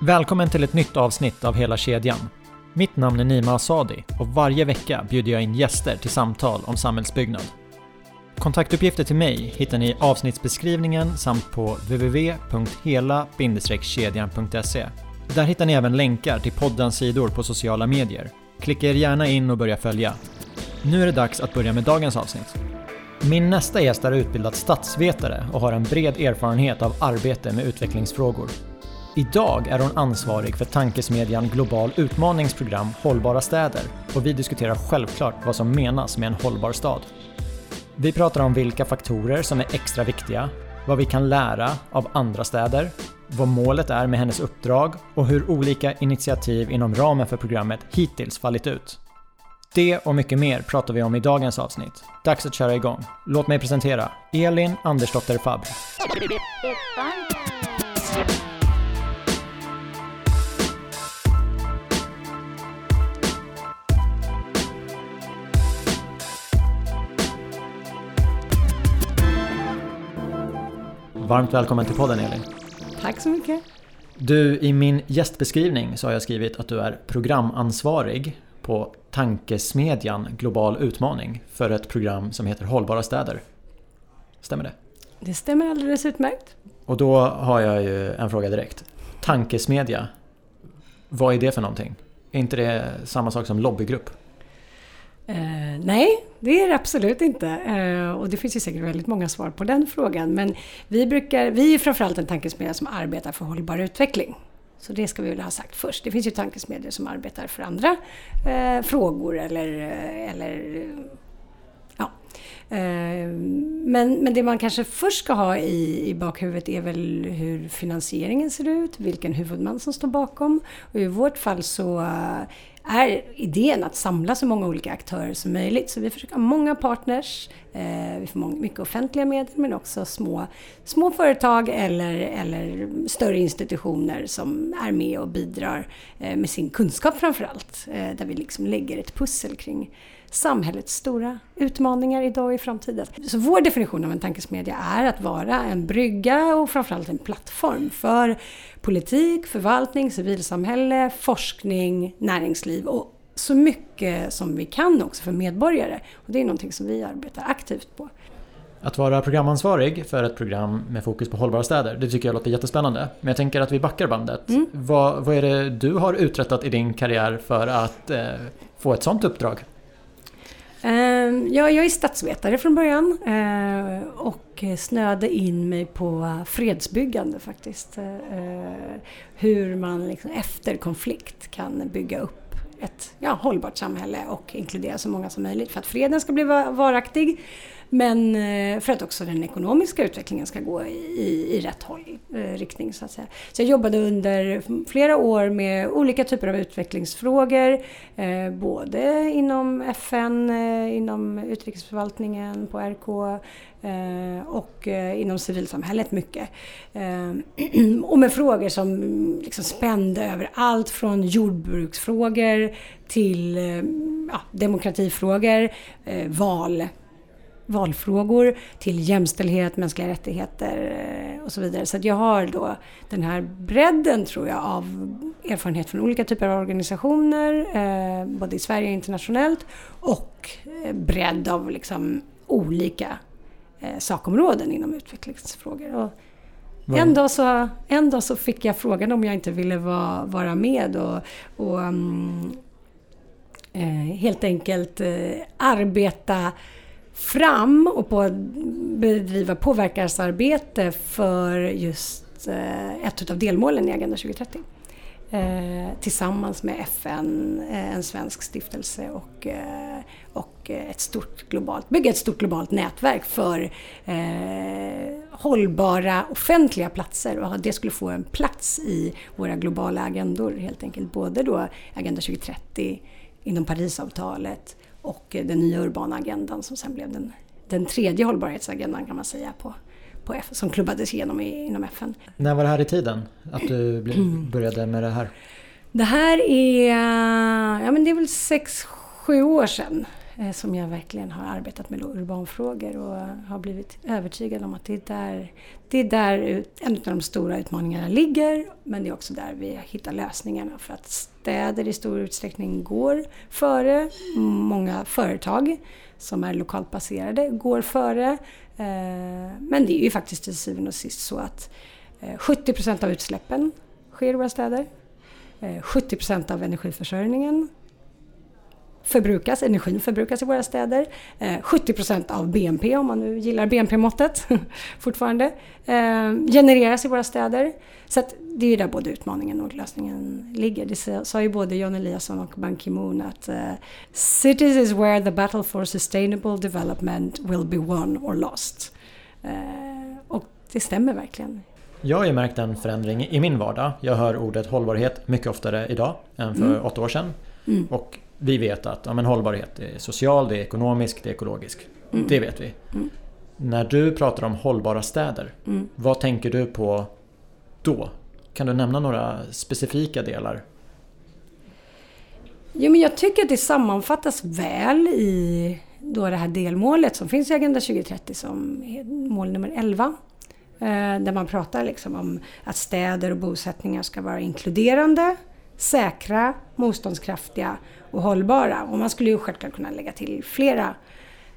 Välkommen till ett nytt avsnitt av Hela kedjan. Mitt namn är Nima Asadi och varje vecka bjuder jag in gäster till samtal om samhällsbyggnad. Kontaktuppgifter till mig hittar ni i avsnittsbeskrivningen samt på www.hela-kedjan.se. Där hittar ni även länkar till poddens sidor på sociala medier. Klicka er gärna in och börja följa. Nu är det dags att börja med dagens avsnitt. Min nästa gäst är utbildad statsvetare och har en bred erfarenhet av arbete med utvecklingsfrågor. Idag är hon ansvarig för tankesmedjan Global Utmaningsprogram Hållbara städer och vi diskuterar självklart vad som menas med en hållbar stad. Vi pratar om vilka faktorer som är extra viktiga, vad vi kan lära av andra städer, vad målet är med hennes uppdrag och hur olika initiativ inom ramen för programmet hittills fallit ut. Det och mycket mer pratar vi om i dagens avsnitt. Dags att köra igång. Låt mig presentera Elin Andersdotter Fab. Varmt välkommen till podden Elin. Tack så mycket. Du, i min gästbeskrivning så har jag skrivit att du är programansvarig på tankesmedjan Global Utmaning för ett program som heter Hållbara städer. Stämmer det? Det stämmer alldeles utmärkt. Och då har jag ju en fråga direkt. Tankesmedja, vad är det för någonting? Är inte det samma sak som lobbygrupp? Eh, nej, det är det absolut inte. Eh, och det finns ju säkert väldigt många svar på den frågan. Men vi, brukar, vi är framförallt en tankesmedja som arbetar för hållbar utveckling. Så det ska vi väl ha sagt först. Det finns ju tankesmedjor som arbetar för andra eh, frågor eller, eh, eller ja. Eh, men, men det man kanske först ska ha i, i bakhuvudet är väl hur finansieringen ser ut, vilken huvudman som står bakom. Och i vårt fall så är idén att samla så många olika aktörer som möjligt. Så vi försöker ha många partners, eh, vi får mycket offentliga medel men också små, små företag eller, eller större institutioner som är med och bidrar eh, med sin kunskap framförallt. Eh, där vi liksom lägger ett pussel kring samhällets stora utmaningar idag och i framtiden. Så vår definition av en tankesmedja är att vara en brygga och framförallt en plattform för politik, förvaltning, civilsamhälle, forskning, näringsliv och så mycket som vi kan också för medborgare. Och det är någonting som vi arbetar aktivt på. Att vara programansvarig för ett program med fokus på hållbara städer, det tycker jag låter jättespännande. Men jag tänker att vi backar bandet. Mm. Vad, vad är det du har uträttat i din karriär för att eh, få ett sådant uppdrag? Ehm, ja, jag är statsvetare från början eh, och snöade in mig på fredsbyggande faktiskt. Eh, eh, hur man liksom efter konflikt kan bygga upp ett ja, hållbart samhälle och inkludera så många som möjligt för att freden ska bli varaktig men eh, för att också den ekonomiska utvecklingen ska gå i, i rätt håll, eh, riktning så att säga. Så jag jobbade under flera år med olika typer av utvecklingsfrågor. Eh, både inom FN, eh, inom utrikesförvaltningen på RK eh, och inom civilsamhället mycket. Och med frågor som liksom spände över allt från jordbruksfrågor till ja, demokratifrågor, val valfrågor till jämställdhet, mänskliga rättigheter eh, och så vidare. Så jag har då den här bredden, tror jag, av erfarenhet från olika typer av organisationer, eh, både i Sverige och internationellt, och eh, bredd av liksom olika sakområden inom utvecklingsfrågor. Och en, dag så, en dag så fick jag frågan om jag inte ville vara, vara med och, och um, helt enkelt arbeta fram och på bedriva påverkansarbete för just eh, ett av delmålen i Agenda 2030. Eh, tillsammans med FN, eh, en svensk stiftelse och, eh, och ett stort globalt, bygga ett stort globalt nätverk för eh, hållbara offentliga platser och det skulle få en plats i våra globala agendor helt enkelt. Både då Agenda 2030, inom Parisavtalet och den nya urbana agendan som sen blev den, den tredje hållbarhetsagendan kan man säga på, på F, som klubbades igenom i, inom FN. När var det här i tiden? Att du började med det här? Det här är, ja men det är väl sex, sju år sedan. Eh, som jag verkligen har arbetat med urbanfrågor och har blivit övertygad om att det är där, det är där en av de stora utmaningarna ligger men det är också där vi hittar lösningarna för att städer i stor utsträckning går före många företag som är lokalt baserade går före. Eh, men det är ju faktiskt till syvende och sist så att eh, 70 procent av utsläppen sker i våra städer. 70 procent av energiförsörjningen förbrukas, energin förbrukas i våra städer. 70 procent av BNP, om man nu gillar BNP-måttet fortfarande, eh, genereras i våra städer. Så det är ju där både utmaningen och lösningen ligger. Det sa ju både John Eliasson och Ban Ki-Moon att uh, “Cities is where the battle for sustainable development will be won or lost”. Och det stämmer verkligen. Jag har ju märkt en förändring i min vardag. Jag hör ordet hållbarhet mycket oftare idag än för mm. åtta år sedan. Mm. Och vi vet att ja, men hållbarhet är social, det är ekonomisk, det är ekologisk. Mm. Det vet vi. Mm. När du pratar om hållbara städer, mm. vad tänker du på då? Kan du nämna några specifika delar? Jo, men jag tycker att det sammanfattas väl i då det här delmålet som finns i Agenda 2030 som mål nummer 11. Eh, där man pratar liksom om att städer och bosättningar ska vara inkluderande, säkra, motståndskraftiga och hållbara. Och man skulle ju självklart kunna lägga till flera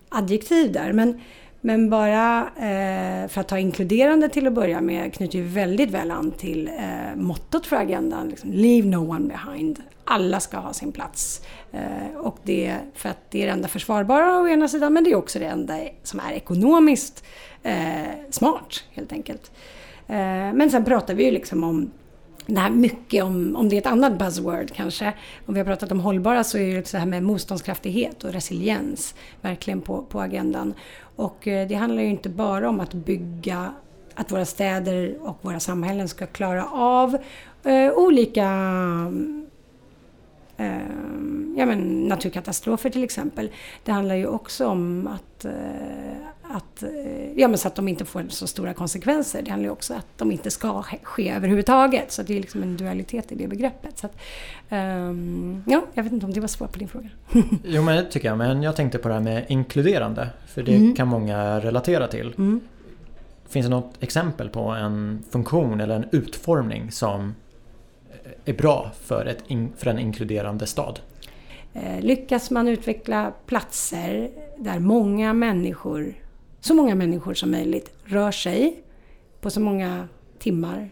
adjektiv där. Men, men bara eh, för att ta inkluderande till att börja med knyter ju väldigt väl an till eh, mottot för agendan. Liksom, Leave no one behind. Alla ska ha sin plats. Eh, och det för att det är det enda försvarbara å ena sidan men det är också det enda som är ekonomiskt eh, smart helt enkelt. Eh, men sen pratar vi ju liksom om det här mycket om, om det är ett annat buzzword kanske, om vi har pratat om hållbara så är det så här med motståndskraftighet och resiliens verkligen på, på agendan. Och eh, det handlar ju inte bara om att bygga att våra städer och våra samhällen ska klara av eh, olika eh, ja, men naturkatastrofer till exempel. Det handlar ju också om att, eh, att, eh, ja, men så att de inte får så stora konsekvenser. Det handlar ju också om att de inte ska ske överhuvudtaget. Så det är liksom en dualitet i det begreppet. Så att, um, ja, jag vet inte om det var svar på din fråga. jo, men det tycker jag. Men jag tänkte på det här med inkluderande. För det mm. kan många relatera till. Mm. Finns det något exempel på en funktion eller en utformning som är bra för, ett, för en inkluderande stad? Eh, lyckas man utveckla platser där många människor, så många människor som möjligt rör sig på så många timmar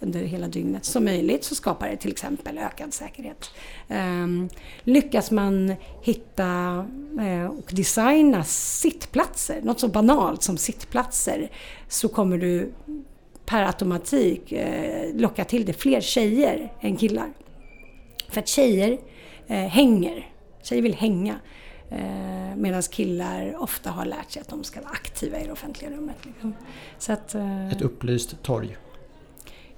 under hela dygnet som möjligt så skapar det till exempel ökad säkerhet. Ehm, lyckas man hitta eh, och designa sittplatser, något så banalt som sittplatser, så kommer du per automatik eh, locka till dig fler tjejer än killar. För att tjejer eh, hänger. Tjejer vill hänga. Eh, Medan killar ofta har lärt sig att de ska vara aktiva i det offentliga rummet. Liksom. Så att, eh, ett upplyst torg?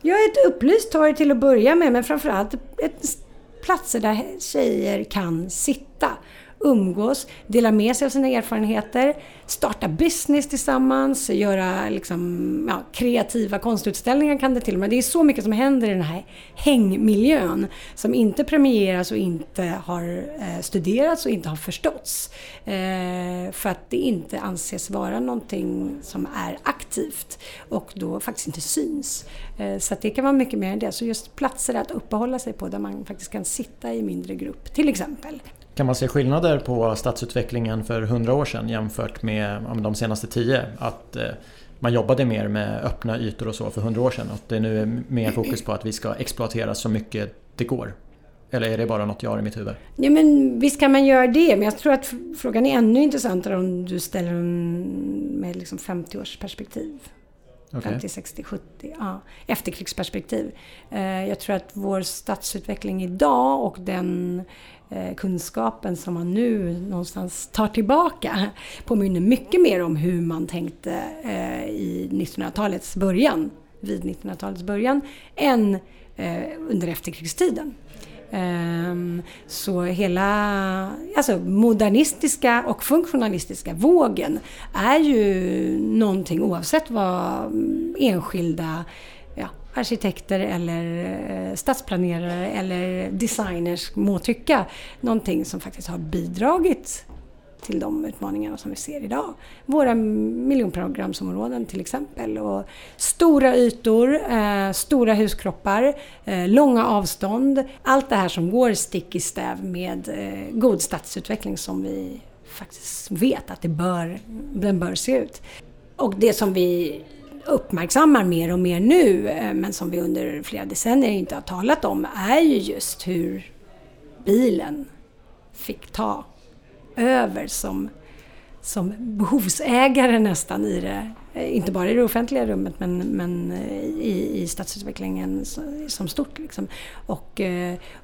Ja, ett upplyst torg till att börja med men framförallt ett, platser där tjejer kan sitta umgås, dela med sig av sina erfarenheter, starta business tillsammans, göra liksom, ja, kreativa konstutställningar kan det till och med. Det är så mycket som händer i den här hängmiljön som inte premieras och inte har eh, studerats och inte har förståtts. Eh, för att det inte anses vara någonting som är aktivt och då faktiskt inte syns. Eh, så det kan vara mycket mer än det. Så just platser att uppehålla sig på där man faktiskt kan sitta i mindre grupp till exempel. Kan man se skillnader på stadsutvecklingen för 100 år sedan jämfört med de senaste 10? Att eh, man jobbade mer med öppna ytor och så för 100 år sedan och det nu är mer fokus på att vi ska exploatera så mycket det går? Eller är det bara något jag har i mitt huvud? Ja, men visst kan man göra det, men jag tror att frågan är ännu intressantare om du ställer den med liksom 50 års perspektiv. Okay. 50, 60, 70, ja, efterkrigsperspektiv. Eh, jag tror att vår stadsutveckling idag och den Eh, kunskapen som man nu någonstans tar tillbaka påminner mycket mer om hur man tänkte eh, i 1900-talets början, vid 1900-talets början, än eh, under efterkrigstiden. Ehm, så hela alltså modernistiska och funktionalistiska vågen är ju någonting oavsett vad mm, enskilda arkitekter eller eh, stadsplanerare eller designers må tycka. Någonting som faktiskt har bidragit till de utmaningarna som vi ser idag. Våra miljonprogramsområden till exempel. Och stora ytor, eh, stora huskroppar, eh, långa avstånd. Allt det här som går stick i stäv med eh, god stadsutveckling som vi faktiskt vet att det bör, den bör se ut. Och det som vi uppmärksammar mer och mer nu, eh, men som vi under flera decennier inte har talat om, är ju just hur bilen fick ta över som, som behovsägare nästan i det. Eh, inte bara i det offentliga rummet men, men eh, i, i stadsutvecklingen som stort. Liksom. Och,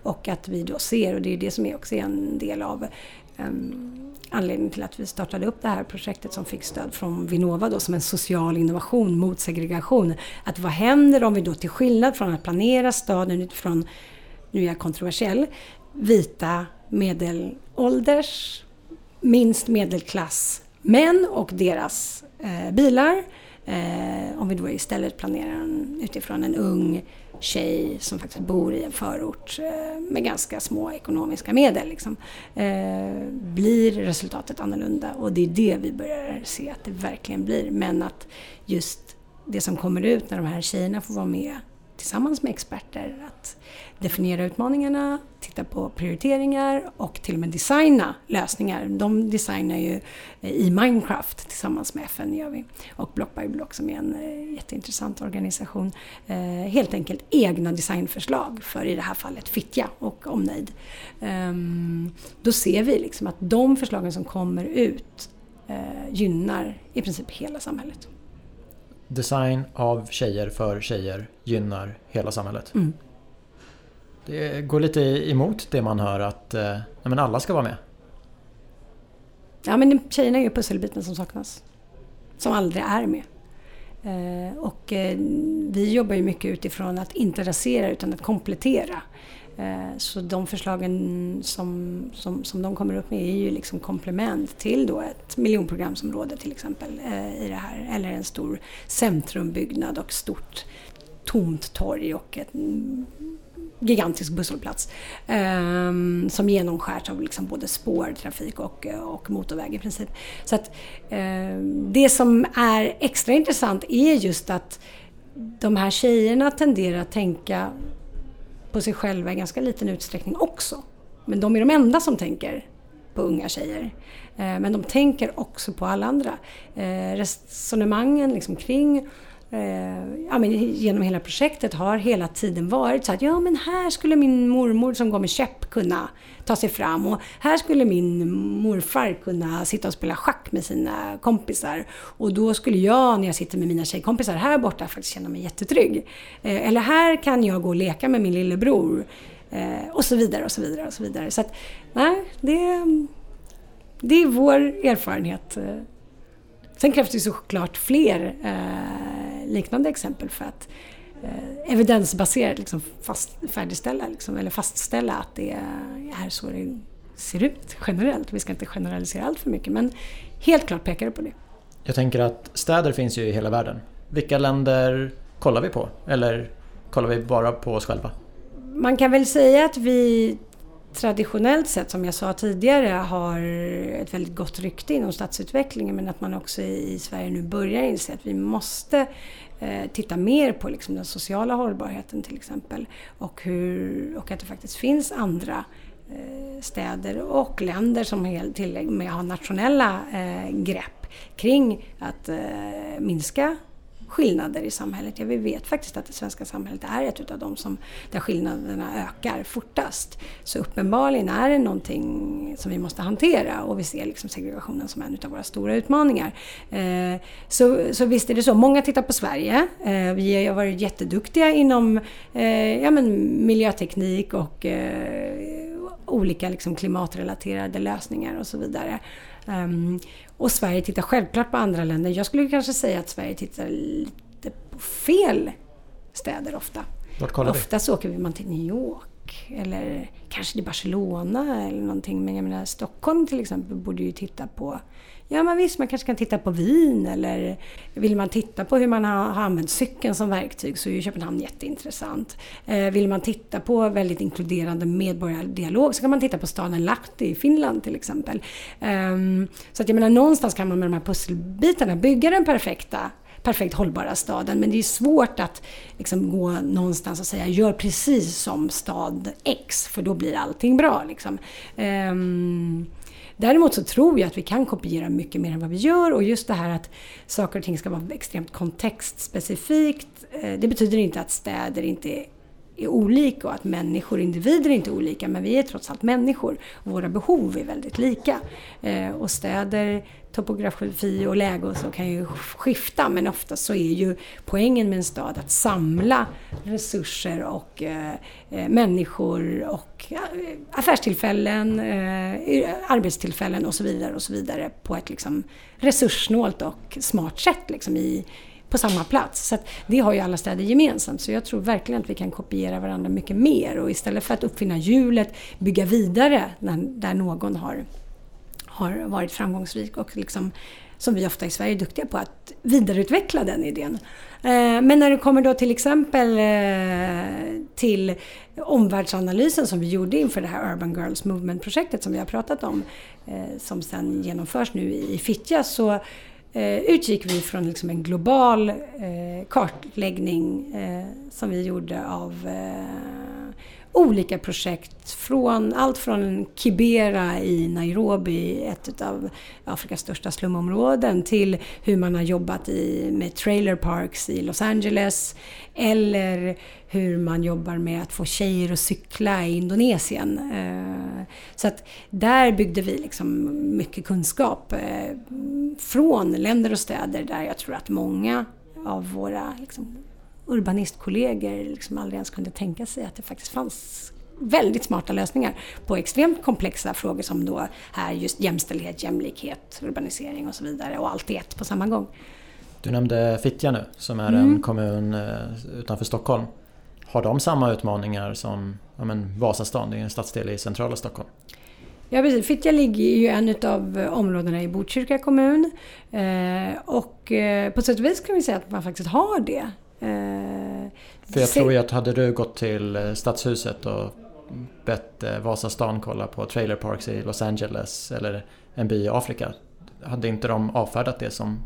och att vi då ser, och det är det som är också en del av um, anledningen till att vi startade upp det här projektet som fick stöd från Vinnova då som en social innovation mot segregation. Att vad händer om vi då till skillnad från att planera staden utifrån, nu är jag kontroversiell, vita medelålders, minst medelklass män och deras eh, bilar. Eh, om vi då istället planerar utifrån en ung tjej som faktiskt bor i en förort eh, med ganska små ekonomiska medel. Liksom, eh, blir resultatet annorlunda och det är det vi börjar se att det verkligen blir. Men att just det som kommer ut när de här tjejerna får vara med tillsammans med experter att definiera utmaningarna, titta på prioriteringar och till och med designa lösningar. De designar ju eh, i Minecraft tillsammans med FN gör vi. Och Block by Block som är en eh, jätteintressant organisation. Eh, helt enkelt egna designförslag för i det här fallet Fittja och omnejd. Ehm, då ser vi liksom att de förslagen som kommer ut gynnar i princip hela samhället design av tjejer för tjejer gynnar hela samhället. Mm. Det går lite emot det man hör att eh, men alla ska vara med. Ja men tjejerna är ju pusselbiten som saknas. Som aldrig är med. Eh, och eh, vi jobbar ju mycket utifrån att inte rasera utan att komplettera. Eh, så de förslagen som, som, som de kommer upp med är ju liksom komplement till då ett miljonprogramsområde till exempel eh, i det här. Eller en stor centrumbyggnad och stort tomt torg och en gigantisk busshållplats eh, som genomskärs av liksom både spårtrafik och, och motorväg i princip. Så att eh, det som är extra intressant är just att de här tjejerna tenderar att tänka på sig själva i ganska liten utsträckning också. Men de är de enda som tänker på unga tjejer. Eh, men de tänker också på alla andra. Eh, resonemangen liksom kring eh, ja, men genom hela projektet har hela tiden varit så att ja men här skulle min mormor som går med käpp kunna ta sig fram och här skulle min morfar kunna sitta och spela schack med sina kompisar och då skulle jag när jag sitter med mina tjejkompisar här borta faktiskt känna mig jättetrygg. Eh, eller här kan jag gå och leka med min lillebror eh, och så vidare och så vidare och så vidare. Så att nej, det, det är vår erfarenhet. Eh, sen krävs det såklart fler liknande exempel för att eh, evidensbaserat liksom fast, färdigställa liksom, eller fastställa att det är så det ser ut generellt. Vi ska inte generalisera allt för mycket men helt klart pekar det på det. Jag tänker att städer finns ju i hela världen. Vilka länder kollar vi på? Eller kollar vi bara på oss själva? Man kan väl säga att vi traditionellt sett, som jag sa tidigare, har ett väldigt gott rykte inom stadsutvecklingen men att man också i Sverige nu börjar inse att vi måste eh, titta mer på liksom den sociala hållbarheten till exempel och, hur, och att det faktiskt finns andra eh, städer och länder som helt med har nationella eh, grepp kring att eh, minska skillnader i samhället. Ja, vi vet faktiskt att det svenska samhället är ett av de som, där skillnaderna ökar fortast. Så uppenbarligen är det någonting som vi måste hantera och vi ser liksom segregationen som en av våra stora utmaningar. Eh, så, så visst är det så. Många tittar på Sverige. Eh, vi har varit jätteduktiga inom eh, ja, men miljöteknik och eh, olika liksom klimatrelaterade lösningar och så vidare. Um, och Sverige tittar självklart på andra länder. Jag skulle kanske säga att Sverige tittar lite på fel städer ofta. Vart kollar ofta så åker man till New York eller kanske till Barcelona eller någonting. Men jag menar Stockholm till exempel borde ju titta på Ja, men visst, man kanske kan titta på vin eller vill man titta på hur man har, har använt cykeln som verktyg så är ju Köpenhamn jätteintressant. Eh, vill man titta på väldigt inkluderande medborgardialog så kan man titta på staden Lahti i Finland till exempel. Eh, så att jag menar, någonstans kan man med de här pusselbitarna bygga den perfekta perfekt hållbara staden. Men det är svårt att liksom gå någonstans och säga gör precis som stad X för då blir allting bra. Liksom. Um, Däremot så tror jag att vi kan kopiera mycket mer än vad vi gör och just det här att saker och ting ska vara extremt kontextspecifikt. Eh, det betyder inte att städer inte är olika och att människor, individer är inte olika men vi är trots allt människor och våra behov är väldigt lika. Eh, och städer, topografi och läge och så kan ju skifta men ofta så är ju poängen med en stad att samla resurser och eh, eh människor och eh, affärstillfällen, eh, arbetstillfällen och så vidare och så vidare på ett liksom resurssnålt och smart sätt liksom i på samma plats. Så det har ju alla städer gemensamt. Så jag tror verkligen att vi kan kopiera varandra mycket mer och istället för att uppfinna hjulet bygga vidare där någon har, har varit framgångsrik och liksom som vi ofta i Sverige är duktiga på, att vidareutveckla den idén. Eh, men när det kommer då till exempel eh, till omvärldsanalysen som vi gjorde inför det här Urban Girls Movement-projektet som vi har pratat om, eh, som sen genomförs nu i Fittja, så eh, utgick vi från liksom en global eh, kartläggning eh, som vi gjorde av eh, olika projekt. Från, allt från Kibera i Nairobi, ett av Afrikas största slumområden, till hur man har jobbat i, med trailer parks i Los Angeles. Eller hur man jobbar med att få tjejer att cykla i Indonesien. Eh, så att där byggde vi liksom mycket kunskap eh, från länder och städer där jag tror att många av våra liksom, urbanistkollegor liksom aldrig ens kunde tänka sig att det faktiskt fanns väldigt smarta lösningar på extremt komplexa frågor som då här just jämställdhet, jämlikhet, urbanisering och så vidare och allt i ett på samma gång. Du nämnde Fittja nu som är mm. en kommun eh, utanför Stockholm. Har de samma utmaningar som ja, men Vasastan, det är en stadsdel i centrala Stockholm? Ja precis, Fittja ligger ju en av områdena i Botkyrka kommun. Eh, och eh, på sätt och vis kan vi säga att man faktiskt har det. Eh, För jag tror ju att hade du gått till eh, Stadshuset och bett eh, Vasastan kolla på trailer parks i Los Angeles eller en by i Afrika. Hade inte de avfärdat det som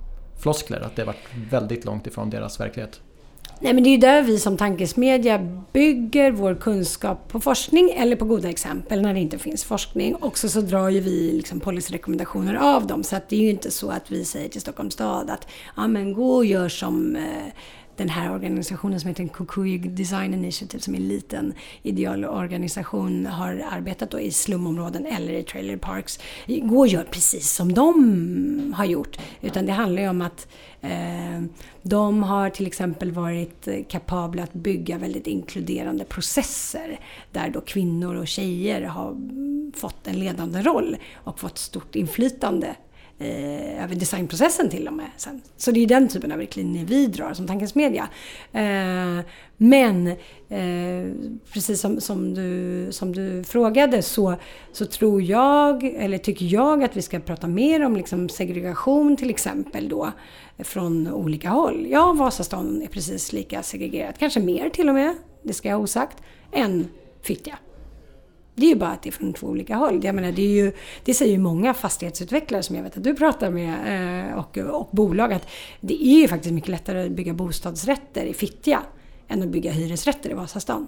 floskler? Att det varit väldigt långt ifrån deras verklighet? Nej men det är ju där vi som tankesmedja bygger vår kunskap på forskning eller på goda exempel när det inte finns forskning. Och så drar ju vi liksom policyrekommendationer av dem. Så att det är ju inte så att vi säger till Stockholms stad att ja men gå och gör som eh, den här organisationen som heter Kukui Design Initiative som är en liten idealorganisation har arbetat då i slumområden eller i trailer parks. Gå och gör precis som de har gjort. Utan det handlar ju om att eh, de har till exempel varit kapabla att bygga väldigt inkluderande processer där då kvinnor och tjejer har fått en ledande roll och fått stort inflytande eh, över designprocessen till och med. Sen. Så det är den typen av riktlinjer vi drar som Tankens Media. Eh, men eh, precis som, som, du, som du frågade så, så tror jag, eller tycker jag att vi ska prata mer om liksom segregation till exempel då från olika håll. Ja, Vasastan är precis lika segregerat, kanske mer till och med, det ska jag ha osagt, än Fittja. Det är ju bara att det är från två olika håll. Jag menar, det, är ju, det säger ju många fastighetsutvecklare som jag vet att du pratar med eh, och, och bolag att det är ju faktiskt mycket lättare att bygga bostadsrätter i Fittja än att bygga hyresrätter i Vasastan.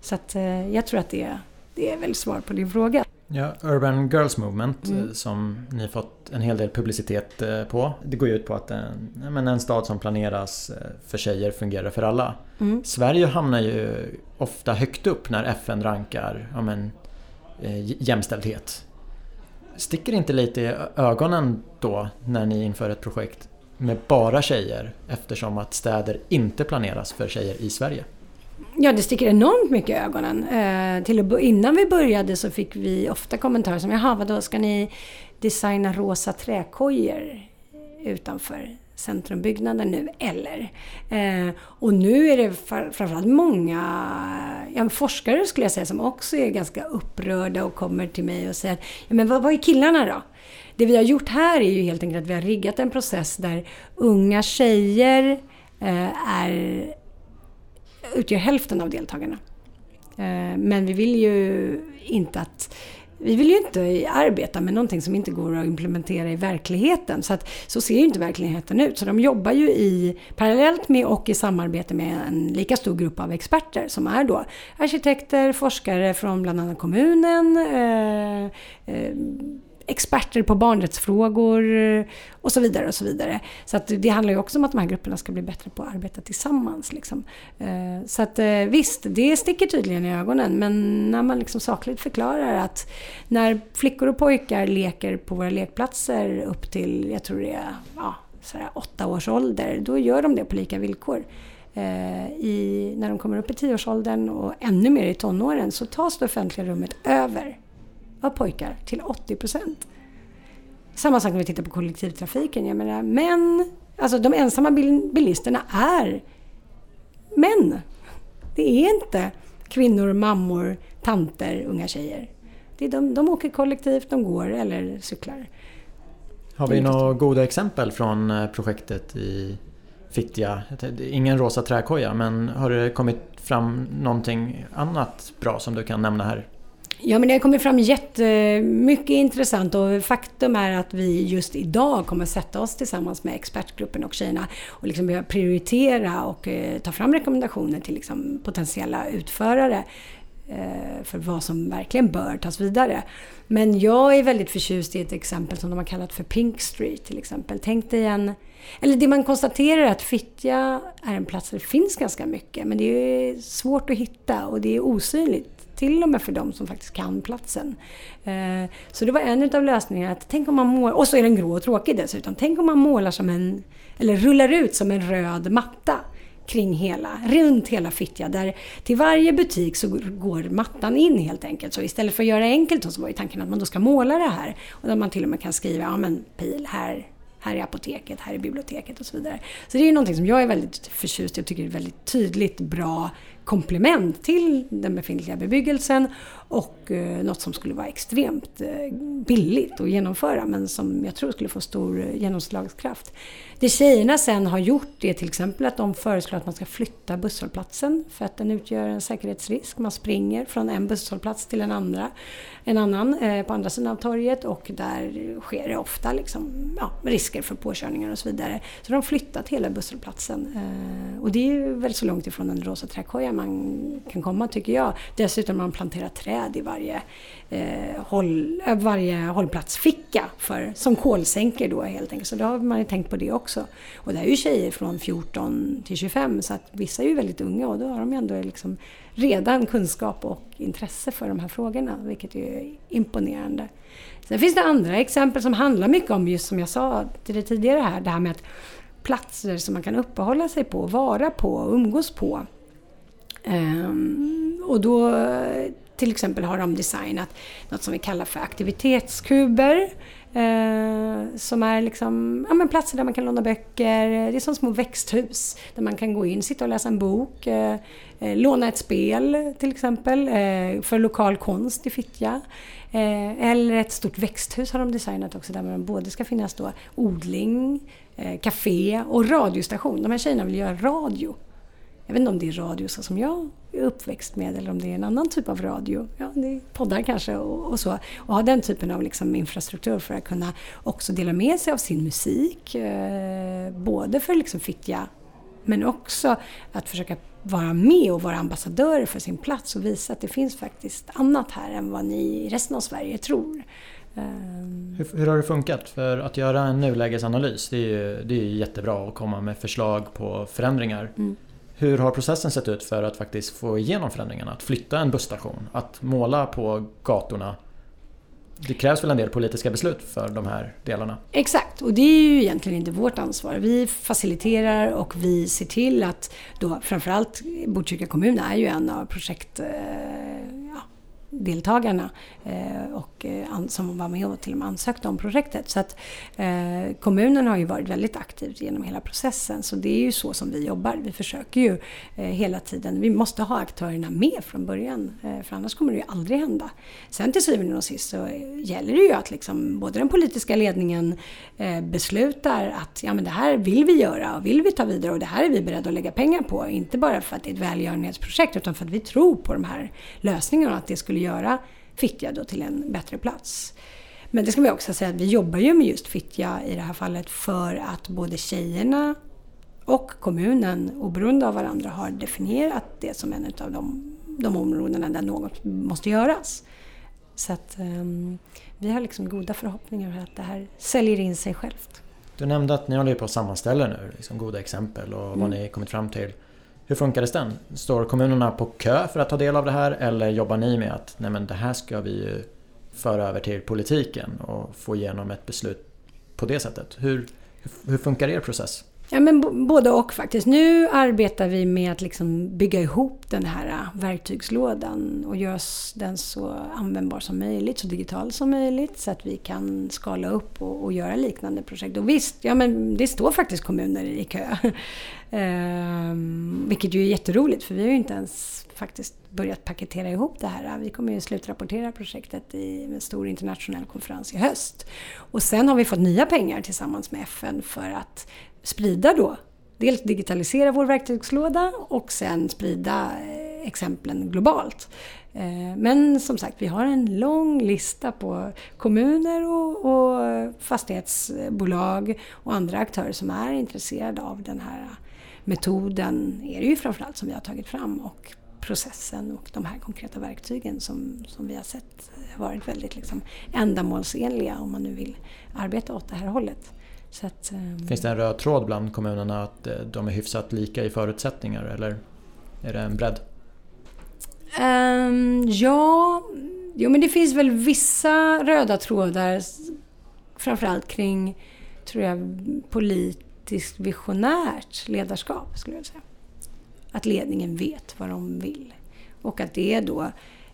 Så att eh, jag tror att det, det är väl svar på din fråga. Ja, Urban Girls Movement mm. Eh, som ni fått en hel del publicitet eh, på. Det går ju ut på att en, en stad som planeras eh, för tjejer fungerar för alla. Mm. Sverige hamnar ju ofta högt upp när FN rankar ja, men, jämställdhet. Sticker inte lite i ögonen då när ni inför ett projekt med bara tjejer eftersom att städer inte planeras för tjejer i Sverige? Ja, det sticker enormt mycket i ögonen. Eh, till innan vi började så fick vi ofta kommentarer som ”Jaha, vadå, ska ni designa rosa träkojor utanför centrumbyggnaden nu, eller? Eh, och nu är det framförallt många ja, forskare skulle jag säga som också är ganska upprörda och kommer till mig och säger ja, men vad, vad är killarna då? Det vi har gjort här är ju helt enkelt att vi har riggat en process där unga tjejer eh, är, utgör hälften av deltagarna. Eh, men vi vill ju inte att vi vill ju inte arbeta med någonting som inte går att implementera i verkligheten. Så, att, så ser ju inte verkligheten ut. Så de jobbar ju i, parallellt med och i samarbete med en lika stor grupp av experter som är då arkitekter, forskare från bland annat kommunen, eh, eh, experter på barnrättsfrågor eh, och så vidare. och Så vidare. Så att det handlar ju också om att de här grupperna ska bli bättre på att arbeta tillsammans. Liksom. Eh, så att eh, visst, det sticker tydligen i ögonen men när man liksom sakligt förklarar att när flickor och pojkar leker på våra lekplatser upp till, jag tror det är ja, sådär åtta års ålder, då gör de det på lika villkor. I, när de kommer upp i tioårsåldern och ännu mer i tonåren så tas det offentliga rummet över av pojkar till 80 procent. Samma sak när vi tittar på kollektivtrafiken. Jag menar, män, alltså de ensamma bilisterna är män. Det är inte kvinnor, mammor, tanter, unga tjejer. Det är de, de åker kollektivt, de går eller cyklar. Har vi några goda exempel från eh, projektet i Fittja? Ingen rosa träkoja, men har det kommit fram någonting annat bra som du kan nämna här? Ja, men det har kommit fram jättemycket intressant och faktum är att vi just idag kommer sätta oss tillsammans med expertgruppen och tjejerna och liksom prioritera och eh, ta fram rekommendationer till liksom potentiella utförare eh, för vad som verkligen bör tas vidare. Men jag är väldigt förtjust i ett exempel som de har kallat för Pink Street till exempel. Tänk dig en... Eller det man konstaterar är att Fittja är en plats där det finns ganska mycket men det är svårt att hitta och det är osynligt till och med för de som faktiskt kan platsen. Eh, så det var en av lösningarna. Att tänk om man målar, och så är den grå och tråkig dessutom. Tänk om man målar som en, eller rullar ut som en röd matta kring hela, runt hela Fittja. Där till varje butik så går mattan in helt enkelt. Så istället för att göra det enkelt så var ju tanken att man då ska måla det här. Och där man till och med kan skriva, ja men pil här, här är apoteket, här är biblioteket och så vidare. Så det är ju någonting som jag är väldigt förtjust i och tycker är väldigt tydligt, bra komplement till den befintliga bebyggelsen och eh, något som skulle vara extremt eh, billigt att genomföra men som jag tror skulle få stor eh, genomslagskraft. Det tjejerna sen har gjort är till exempel att de föreslår att man ska flytta busshållplatsen för att den utgör en säkerhetsrisk. Man springer från en busshållplats till en, andra, en annan eh, på andra sidan av torget och där sker det ofta liksom, ja, risker för påkörningar och så vidare. Så de har flyttat hela busshållplatsen och det är ju väl så långt ifrån en rosa trädkoja man kan komma tycker jag. Dessutom har man planterat träd i varje, eh, håll, eh, varje hållplatsficka för, som kolsänkor då helt enkelt. Så då har man ju tänkt på det också. Och det är ju tjejer från 14 till 25 så att vissa är ju väldigt unga och då har de ju ändå liksom redan kunskap och intresse för de här frågorna vilket är imponerande. Sen finns det andra exempel som handlar mycket om just som jag sa till det tidigare här, det här med att platser som man kan uppehålla sig på, vara på och umgås på. Ehm, och då till exempel har de designat något som vi kallar för aktivitetskuber. Eh, som är liksom, ja, men platser där man kan låna böcker. Det är som små växthus där man kan gå in, sitta och läsa en bok. Eh, eh låna ett spel till exempel eh, för lokal konst i Fittja. Eh, eller ett stort växthus har de designat också där man både ska finnas då odling, eh, café och radiostation. De här tjejerna vill göra radio. Jag vet inte om det är radio så som jag är uppväxt med eller om det är en annan typ av radio. Ja, det är poddar kanske och, och så. Och ha den typen av liksom infrastruktur för att kunna också dela med sig av sin musik. Eh, både för liksom Fittja men också att försöka vara med och vara ambassadörer för sin plats och visa att det finns faktiskt annat här än vad ni i resten av Sverige tror. Ehm. Hur, hur, har det funkat? För att göra en nulägesanalys, det är ju det är jättebra att komma med förslag på förändringar. Mm. Hur har processen sett ut för att faktiskt få igenom förändringarna? Att flytta en busstation, att måla på gatorna. Det krävs väl en del politiska beslut för de här delarna? Exakt, och det är ju egentligen inte vårt ansvar. Vi faciliterar och vi ser till att då framförallt Botkyrka kommun är ju en av projekt... Eh, Deltagarna eh, och, eh, som var med och till och med ansökte om projektet. Så att eh, kommunen har ju varit väldigt aktiv genom hela processen. Så det är ju så som vi jobbar. Vi försöker ju eh, hela tiden. Vi måste ha aktörerna med från början. Eh, för annars kommer det ju aldrig hända. Sen till syvende och sist så eh, gäller det ju att liksom både den politiska ledningen eh, beslutar att ja, men det här vill vi göra och vill vi ta vidare och det här är vi beredda att lägga pengar på. Inte bara för att det är ett välgörenhetsprojekt utan för att vi tror på de här lösningarna och att det skulle göra Fittja då till en bättre plats. Men det ska vi också säga att vi jobbar ju med just Fittja i det här fallet för att både tjejerna och kommunen, oberoende av varandra, har definierat det som en av de, de områdena där något måste göras. Så att um, vi har liksom goda förhoppningar att det här säljer in sig självt. Du nämnde att ni håller på att sammanställa nu liksom goda exempel och vad mm. ni kommit fram till. Hur funkar den? Står kommunerna på kö för att ta del av det här eller jobbar ni med att nej men det här ska vi föra över till politiken och få igenom ett beslut på det sättet? Hur, hur funkar er process? Ja, men både och faktiskt. Nu arbetar vi med att liksom bygga ihop den här äh, verktygslådan och göra den så användbar som möjligt, så digital som möjligt så att vi kan skala upp och, och göra liknande projekt. Och visst, ja, men det står faktiskt kommuner i kö. ehm, vilket ju är jätteroligt för vi har ju inte ens faktiskt börjat paketera ihop det här. Vi kommer ju slutrapportera projektet i en stor internationell konferens i höst. Och sen har vi fått nya pengar tillsammans med FN för att sprida då, dels digitalisera vår verktygslåda och sen sprida eh, exemplen globalt. Eh, men som sagt, vi har en lång lista på kommuner och, och fastighetsbolag och andra aktörer som är intresserade av den här metoden, är det ju framförallt som vi har tagit fram och processen och de här konkreta verktygen som, som vi har sett varit väldigt liksom ändamålsenliga om man nu vill arbeta åt det här hållet. Att, um... Finns det en röd tråd bland kommunerna att eh, de är hyfsat lika i förutsättningar eller är det en bredd? Um, ja, jo, men det finns väl vissa röda trådar framförallt kring tror jag, politiskt visionärt ledarskap skulle jag säga. Att ledningen vet vad de vill och att det då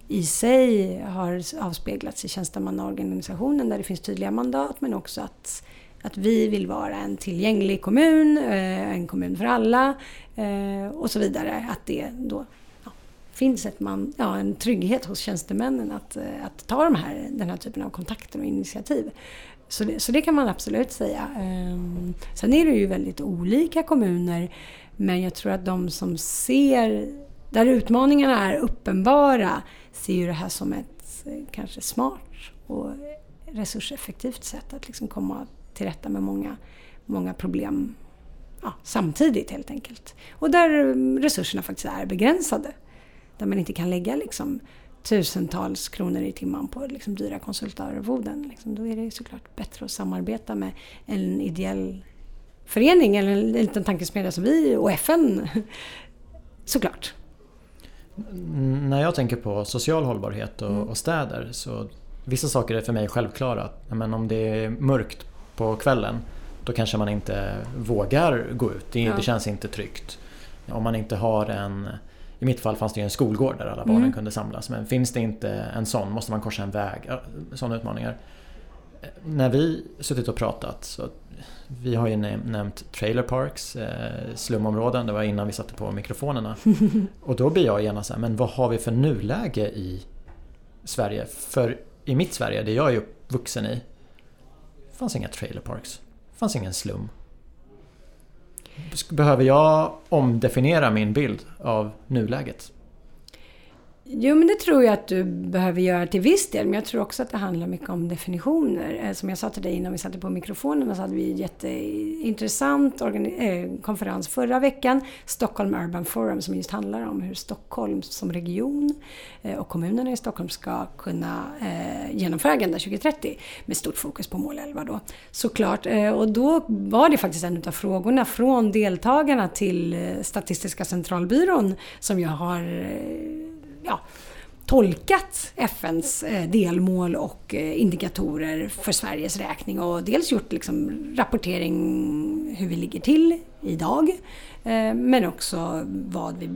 i sig har avspeglats i tjänstemannaorganisationen där det finns tydliga mandat men också att att vi vill vara en tillgänglig kommun, eh, en kommun för alla eh, och så vidare. Att det då ja, finns ett man, ja, en trygghet hos tjänstemännen att, eh, att ta de här, den här typen av kontakter och initiativ. Så det, så det kan man absolut säga. Sen är det ju väldigt olika kommuner men jag tror att de som ser, där utmaningarna är uppenbara, ser ju det här som ett kanske smart och resurseffektivt sätt att liksom komma till rätta med många, många problem ja, samtidigt helt enkelt. Och där resurserna faktiskt är begränsade. Där man inte kan lägga liksom, tusentals kronor i timmen på liksom, dyra konsultarvoden. Liksom, då är det såklart bättre att samarbeta med en ideell förening eller en liten tankesmedja som vi och FN. såklart. När jag tänker på social hållbarhet och, mm. och, städer så vissa saker är för mig självklara. Men om det är mörkt på kvällen då kanske man inte vågar gå ut. Det, ja. det känns inte tryggt. Om man inte har en i mitt fall fanns det ju en skolgård där alla barnen mm. kunde samlas. Men finns det inte en sån, måste man korsa en väg. Sådana utmaningar. När vi suttit och pratat så vi har ju nämnt trailer parks, eh, slumområden, det var innan vi satte på mikrofonerna. Och då blir jag gärna så här, men vad har vi för nuläge i Sverige? För i mitt Sverige, det jag är uppvuxen i, fanns inga trailer parks. Det fanns ingen slum. Behöver jag omdefiniera min bild av nuläget? Jo, men det tror jag att du behöver göra till viss del. Men jag tror också att det handlar mycket om definitioner. Eh, som jag sa till dig innan vi satte på mikrofonerna så hade vi en jätteintressant eh, konferens förra veckan. Stockholm Urban Forum som just handlar om hur Stockholm som region eh, och kommunerna i Stockholm ska kunna genomföra Agenda 2030 med stort fokus på mål 11 då. Såklart. Och då var det faktiskt en av frågorna från deltagarna till Statistiska centralbyrån som jag har ja, tolkat FNs eh, delmål och eh, indikatorer för Sveriges räkning och dels gjort liksom rapportering hur vi ligger till idag. Eh, men också vad vi,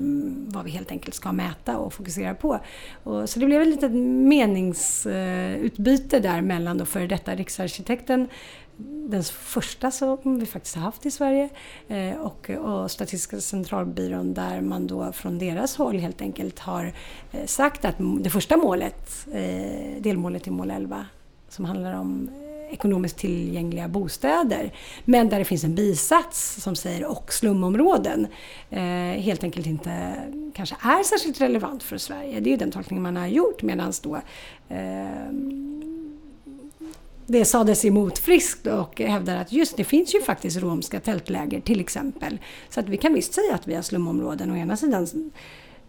vad vi helt enkelt ska mäta och fokusera på. Och, så det blev ett litet meningsutbyte där mellan då före detta riksarkitekten den första som vi faktiskt har haft i Sverige eh, och, och Statistiska centralbyrån där man då från deras håll helt enkelt har eh, sagt att det första målet, eh, delmålet i mål 11, som handlar om ekonomiskt tillgängliga bostäder. Men där det finns en bisats som säger och slumområden. Eh, helt enkelt inte kanske är särskilt relevant för Sverige. Det är ju den tolkning man har gjort medan då eh, det sades emot friskt och hävdar att just det finns ju faktiskt romska tältläger till exempel. Så att vi kan visst säga att vi har slumområden å ena sidan.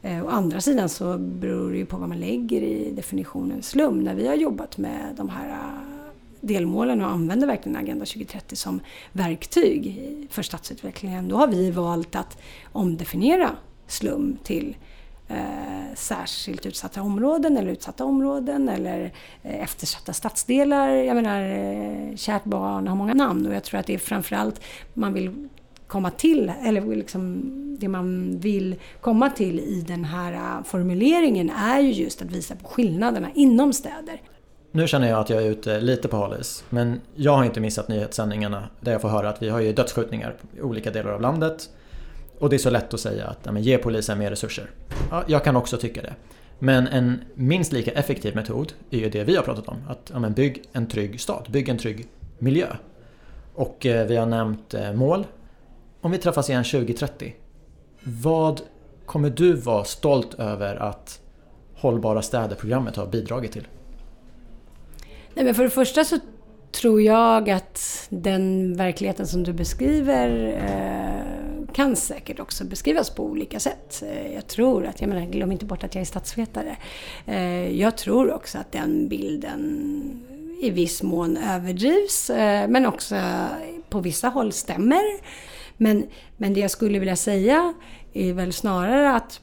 Eh, å andra sidan så beror det ju på vad man lägger i definitionen slum. När vi har jobbat med de här eh, delmålen och använder verkligen Agenda 2030 som verktyg för stadsutvecklingen, då har vi valt att omdefiniera slum till eh, särskilt utsatta områden eller utsatta områden eller eh, eftersatta stadsdelar. Jag menar, eh, kärt barn har många namn och jag tror att det är framförallt man vill komma till, eller liksom det man vill komma till i den här eh, formuleringen är ju just att visa på skillnaderna inom städer. Nu känner jag att jag är ute lite på halis, men jag har inte missat nyhetssändningarna där jag får höra att vi har ju dödsskjutningar i olika delar av landet. Och det är så lätt att säga att ja, men ge polisen mer resurser. Ja, jag kan också tycka det. Men en minst lika effektiv metod är ju det vi har pratat om. Att ja, men bygg en trygg stad, bygg en trygg miljö. Och eh, vi har nämnt eh, mål. Om vi träffas igen 2030, vad kommer du vara stolt över att Hållbara städer-programmet har bidragit till? Nej, men för det första så tror jag att den verkligheten som du beskriver eh, kan säkert också beskrivas på olika sätt. Eh, jag tror att, jag menar, glöm inte bort att jag är statsvetare. Eh, jag tror också att den bilden i viss mån överdrivs, eh, men också på vissa håll stämmer. Men, men det jag skulle vilja säga är väl snarare att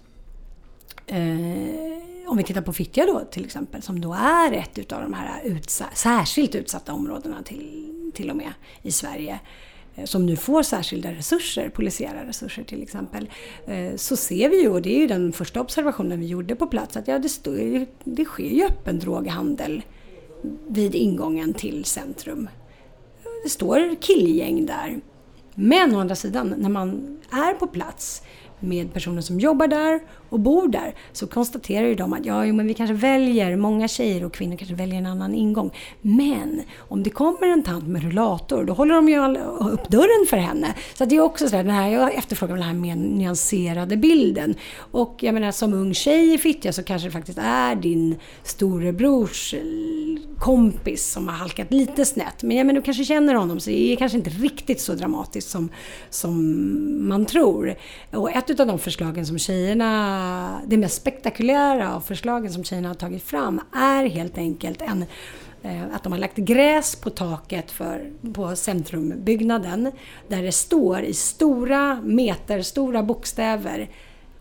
eh, om vi tittar på Fittja då till exempel, som då är ett utav de här utsa särskilt utsatta områdena till, till och med i Sverige eh, Eh, som nu får särskilda resurser, polisiära resurser till exempel, eh, så ser vi ju, och det är ju den första observationen vi gjorde på plats, att ja, det, stod, det sker ju öppen droghandel vid ingången till centrum. Det står killgäng där. Men å andra sidan, när man är på plats med personer som jobbar där och bor där så konstaterar ju de att ja, men vi kanske väljer, många tjejer och kvinnor kanske väljer en annan ingång. Men om det kommer en tant med rullator, då håller de ju upp dörren för henne. Så det är också så här, den här, jag efterfrågar den här mer nyanserade bilden. Och jag menar som ung tjej i Fittja så kanske det faktiskt är din storebrors kompis som har halkat lite snett. Men jag menar, du kanske känner honom så det är kanske inte riktigt så dramatiskt som, som man tror. Och ett av de förslagen som tjejerna det mest spektakulära av förslagen som tjejerna har tagit fram är helt enkelt en eh, att de har lagt gräs på taket för, på centrumbyggnaden där det står i stora meterstora bokstäver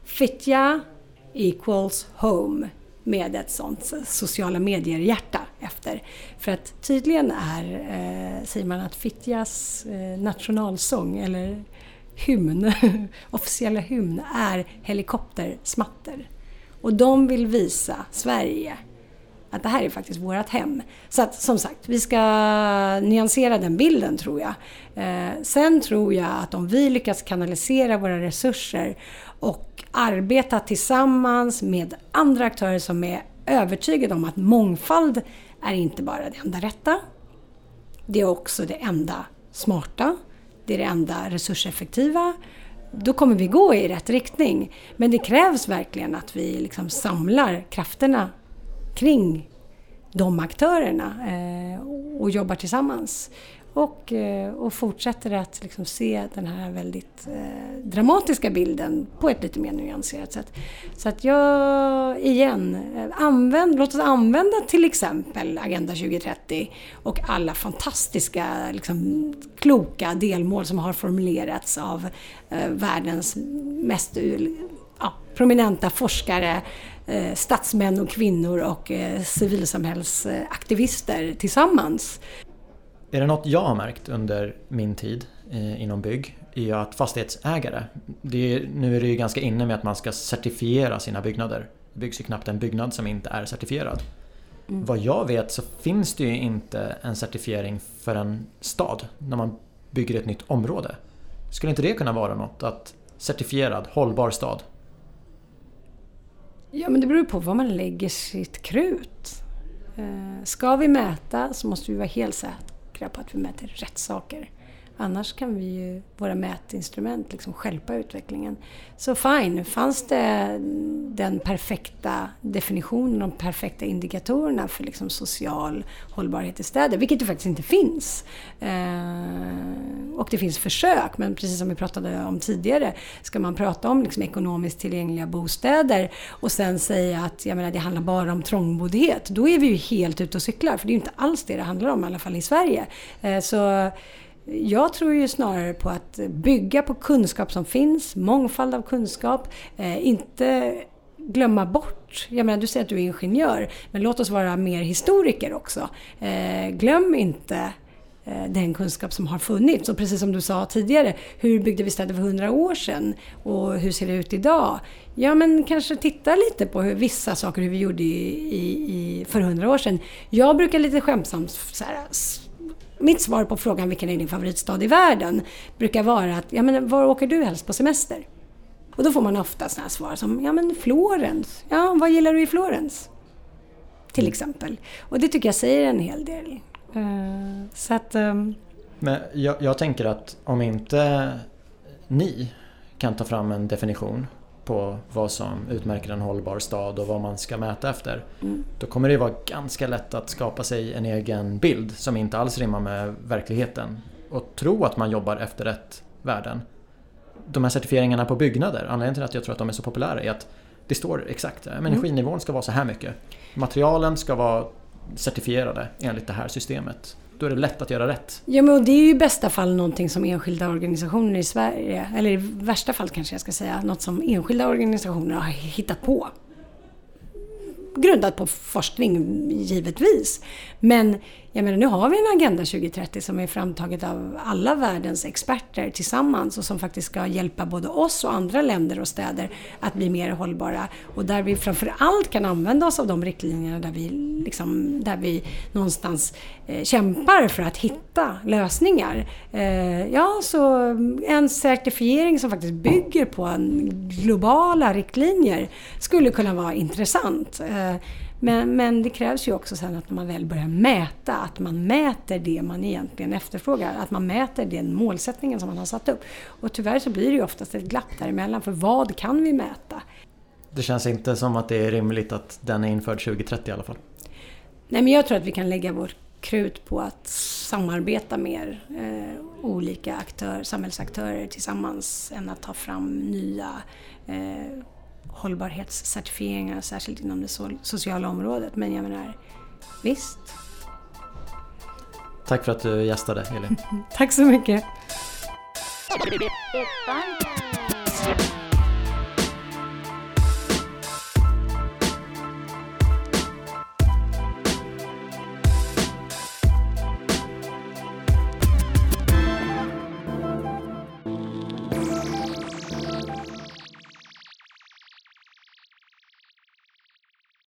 Fittja equals home med ett sånt sociala medier-hjärta efter. För att tydligen är, eh, säger man att Fittjas eh, nationalsång, eller hymn, officiella hymn, är helikoptersmatter. Och de vill visa Sverige att det här är faktiskt vårt hem. Så att som sagt, vi ska nyansera den bilden tror jag. Eh, sen tror jag att om vi lyckas kanalisera våra resurser och arbeta tillsammans med andra aktörer som är övertygade om att mångfald är inte bara det enda rätta. Det är också det enda smarta det är det enda resurseffektiva, då kommer vi gå i rätt riktning. Men det krävs verkligen att vi liksom samlar krafterna kring de aktörerna eh, och jobbar tillsammans. Och, eh, och fortsätter att liksom se den här väldigt eh, dramatiska bilden på ett lite mer nyanserat sätt. Så att jag, igen, eh, använd, låt oss använda till exempel Agenda 2030 och alla fantastiska, liksom, kloka delmål som har formulerats av eh, världens mest ja, prominenta forskare eh, statsmän och kvinnor och eh, civilsamhällsaktivister tillsammans. Är det något jag har märkt under min tid eh, inom bygg är att fastighetsägare, är, nu är det ju ganska inne med att man ska certifiera sina byggnader. Det byggs ju knappt en byggnad som inte är certifierad. Mm. Vad jag vet så finns det ju inte en certifiering för en stad när man bygger ett nytt område. Skulle inte det kunna vara något? Att certifierad, hållbar stad? Ja, men det beror på var man lägger sitt krut. Eh, ska vi mäta så måste vi vara helt säkra på att vi mäter rätt saker. Annars kan vi ju, våra mätinstrument, liksom skälpa utvecklingen. Så fine, fanns det den perfekta definitionen, de perfekta indikatorerna för liksom social hållbarhet i städer, vilket det faktiskt inte finns. Eh, och det finns försök, men precis som vi pratade om tidigare, ska man prata om liksom ekonomiskt tillgängliga bostäder och sen säga att jag menar, det handlar bara om trångboddhet, då är vi ju helt ute och cyklar, för det är ju inte alls det det handlar om, i alla fall i Sverige. Eh, så jag tror ju snarare på att bygga på kunskap som finns, mångfald av kunskap, eh, inte glömma bort. Jag menar, du säger att du är ingenjör, men låt oss vara mer historiker också. Eh, glöm inte eh, den kunskap som har funnits. Och precis som du sa tidigare, hur byggde vi städer för hundra år sedan? Och hur ser det ut idag? Ja, men kanske titta lite på hur, vissa saker hur vi gjorde i, i, i för hundra år sedan. Jag brukar lite skämtsamt så här, mitt svar på frågan vilken är din favoritstad i världen brukar vara att, ja men var åker du helst på semester? Och då får man ofta sådana svar som, ja men Florens. Ja, vad gillar du i Florens? Till exempel. Och det tycker jag säger en hel del. Uh, så att... Um... Men jag, jag tänker att om inte ni kan ta fram en definition på vad som utmärker en hållbar stad och vad man ska mäta efter. Mm. Då kommer det vara ganska lätt att skapa sig en egen bild som inte alls rimmar med verkligheten och tro att man jobbar efter rätt värden. De här certifieringarna på byggnader, anledningen till att jag tror att de är så populära är att det står exakt, mm. energinivån ska vara så här mycket. Materialen ska vara certifierade enligt det här systemet. Då är det lätt att göra rätt. Ja, men det är ju i bästa fall någonting som enskilda organisationer i Sverige, eller i värsta fall kanske jag ska säga, något som enskilda organisationer har hittat på. Grundat på forskning, givetvis. Men jag menar, nu har vi en Agenda 2030 som är framtaget av alla världens experter tillsammans och som faktiskt ska hjälpa både oss och andra länder och städer att bli mer hållbara. Och där vi framför allt kan använda oss av de riktlinjerna där vi, liksom, där vi någonstans eh, kämpar för att hitta lösningar. Eh, ja, så en certifiering som faktiskt bygger på en globala riktlinjer skulle kunna vara intressant. Eh, men, men det krävs ju också sen att när man väl börjar mäta, att man mäter det man egentligen efterfrågar. Att man mäter den målsättningen som man har satt upp. Och tyvärr så blir det ju oftast ett glapp däremellan, för vad kan vi mäta? Det känns inte som att det är rimligt att den är införd 2030 i alla fall. Nej, men jag tror att vi kan lägga vårt krut på att samarbeta mer eh, olika aktör, samhällsaktörer tillsammans än att ta fram nya eh, hållbarhetscertifieringar, särskilt inom det sociala området. Men jag menar, visst. Tack för att du gästade, Elin. Tack så mycket.